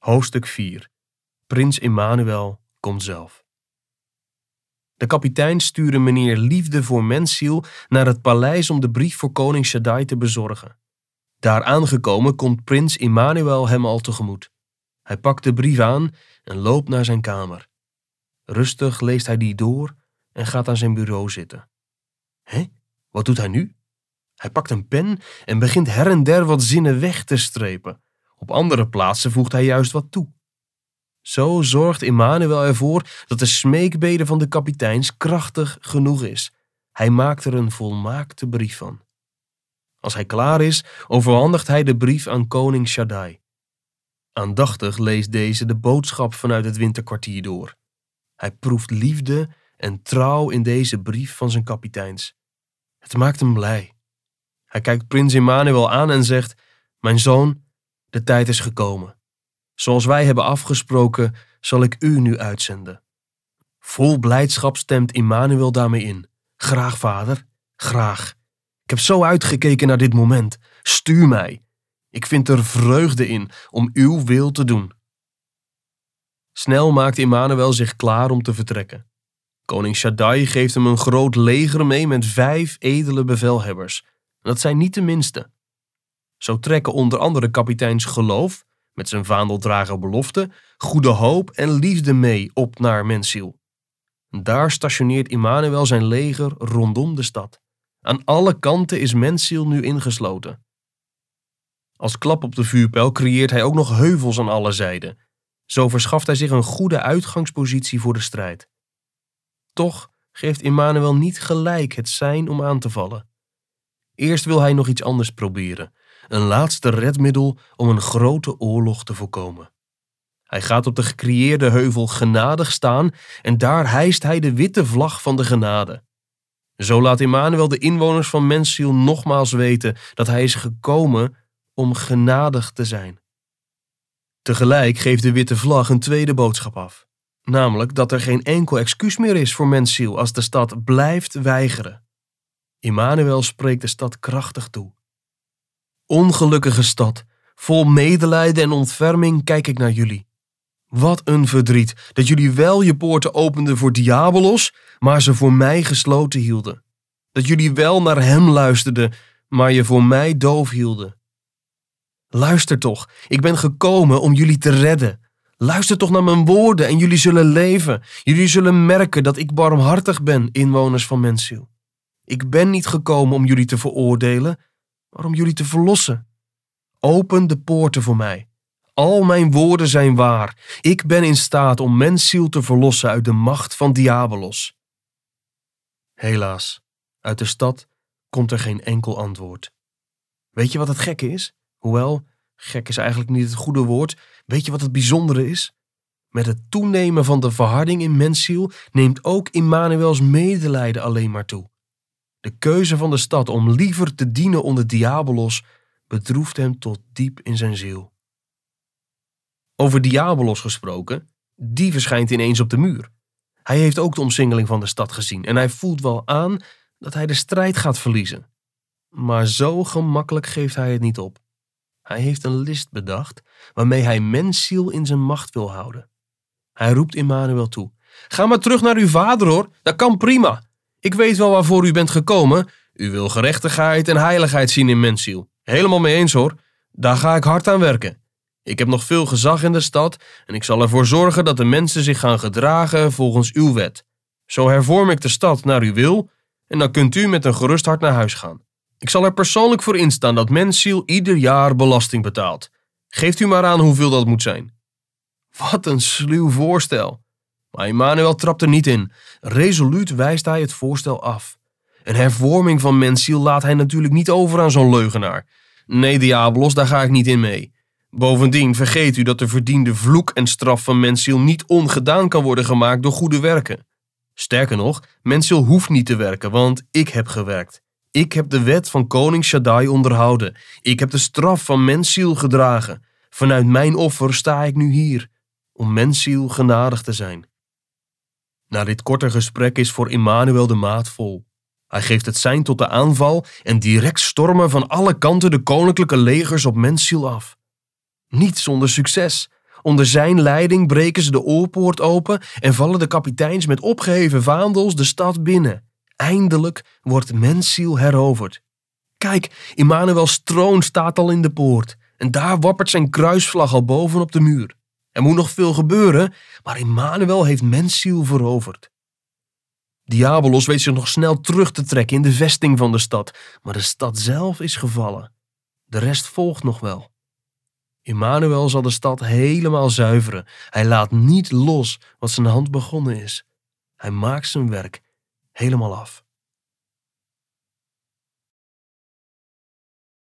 Hoofdstuk 4 Prins Emmanuel komt zelf. De kapitein stuurde meneer Liefde voor Mensiel naar het paleis om de brief voor koning Shaddai te bezorgen. Daar aangekomen komt prins Emmanuel hem al tegemoet. Hij pakt de brief aan en loopt naar zijn kamer. Rustig leest hij die door en gaat aan zijn bureau zitten. Hé, wat doet hij nu? Hij pakt een pen en begint her en der wat zinnen weg te strepen. Op andere plaatsen voegt hij juist wat toe. Zo zorgt Emmanuel ervoor dat de smeekbede van de kapiteins krachtig genoeg is. Hij maakt er een volmaakte brief van. Als hij klaar is, overhandigt hij de brief aan koning Shaddai. Aandachtig leest deze de boodschap vanuit het winterkwartier door. Hij proeft liefde en trouw in deze brief van zijn kapiteins. Het maakt hem blij. Hij kijkt prins Emmanuel aan en zegt: Mijn zoon, de tijd is gekomen. Zoals wij hebben afgesproken, zal ik u nu uitzenden. Vol blijdschap stemt Immanuel daarmee in. Graag, vader, graag. Ik heb zo uitgekeken naar dit moment. Stuur mij. Ik vind er vreugde in om uw wil te doen. Snel maakt Immanuel zich klaar om te vertrekken. Koning Shaddai geeft hem een groot leger mee met vijf edele bevelhebbers. Dat zijn niet de minste. Zo trekken onder andere kapiteins Geloof, met zijn vaandeldrager belofte, goede hoop en liefde mee op naar Mensiel. Daar stationeert Immanuel zijn leger rondom de stad. Aan alle kanten is Mensiel nu ingesloten. Als klap op de vuurpijl creëert hij ook nog heuvels aan alle zijden. Zo verschaft hij zich een goede uitgangspositie voor de strijd. Toch geeft Immanuel niet gelijk het zijn om aan te vallen. Eerst wil hij nog iets anders proberen, een laatste redmiddel om een grote oorlog te voorkomen. Hij gaat op de gecreëerde heuvel genadig staan en daar hijst hij de witte vlag van de genade. Zo laat Emmanuel de inwoners van Mensiel nogmaals weten dat hij is gekomen om genadig te zijn. Tegelijk geeft de witte vlag een tweede boodschap af, namelijk dat er geen enkel excuus meer is voor Mensiel als de stad blijft weigeren. Immanuel spreekt de stad krachtig toe. Ongelukkige stad, vol medelijden en ontferming kijk ik naar jullie. Wat een verdriet dat jullie wel je poorten openden voor Diabolos, maar ze voor mij gesloten hielden. Dat jullie wel naar hem luisterden, maar je voor mij doof hielden. Luister toch, ik ben gekomen om jullie te redden. Luister toch naar mijn woorden en jullie zullen leven. Jullie zullen merken dat ik barmhartig ben, inwoners van Mensiel. Ik ben niet gekomen om jullie te veroordelen, maar om jullie te verlossen. Open de poorten voor mij. Al mijn woorden zijn waar. Ik ben in staat om mensziel te verlossen uit de macht van Diabolos. Helaas, uit de stad komt er geen enkel antwoord. Weet je wat het gekke is? Hoewel, gek is eigenlijk niet het goede woord. Weet je wat het bijzondere is? Met het toenemen van de verharding in mensziel neemt ook Immanuels medelijden alleen maar toe. De keuze van de stad om liever te dienen onder Diabolos bedroeft hem tot diep in zijn ziel. Over Diabolos gesproken, die verschijnt ineens op de muur. Hij heeft ook de omsingeling van de stad gezien en hij voelt wel aan dat hij de strijd gaat verliezen. Maar zo gemakkelijk geeft hij het niet op. Hij heeft een list bedacht waarmee hij mensziel in zijn macht wil houden. Hij roept Immanuel toe: Ga maar terug naar uw vader hoor, dat kan prima. Ik weet wel waarvoor u bent gekomen. U wil gerechtigheid en heiligheid zien in mensziel. Helemaal mee eens hoor. Daar ga ik hard aan werken. Ik heb nog veel gezag in de stad en ik zal ervoor zorgen dat de mensen zich gaan gedragen volgens uw wet. Zo hervorm ik de stad naar uw wil en dan kunt u met een gerust hart naar huis gaan. Ik zal er persoonlijk voor instaan dat mensziel ieder jaar belasting betaalt. Geeft u maar aan hoeveel dat moet zijn. Wat een sluw voorstel. Maar Emmanuel trapt er niet in. Resoluut wijst hij het voorstel af. Een hervorming van mensziel laat hij natuurlijk niet over aan zo'n leugenaar. Nee, Diabolos, daar ga ik niet in mee. Bovendien vergeet u dat de verdiende vloek en straf van mensziel niet ongedaan kan worden gemaakt door goede werken. Sterker nog, mensziel hoeft niet te werken, want ik heb gewerkt. Ik heb de wet van koning Shaddai onderhouden. Ik heb de straf van mensziel gedragen. Vanuit mijn offer sta ik nu hier, om mensziel genadig te zijn. Na dit korte gesprek is voor Immanuel de maat vol. Hij geeft het sein tot de aanval en direct stormen van alle kanten de koninklijke legers op Mensiel af. Niet zonder succes. Onder zijn leiding breken ze de oorpoort open en vallen de kapiteins met opgeheven vaandels de stad binnen. Eindelijk wordt mensziel heroverd. Kijk, Immanuel's troon staat al in de poort en daar wappert zijn kruisvlag al boven op de muur. Er moet nog veel gebeuren, maar Immanuel heeft mensziel veroverd. Diabolos weet zich nog snel terug te trekken in de vesting van de stad, maar de stad zelf is gevallen. De rest volgt nog wel. Immanuel zal de stad helemaal zuiveren. Hij laat niet los wat zijn hand begonnen is. Hij maakt zijn werk helemaal af.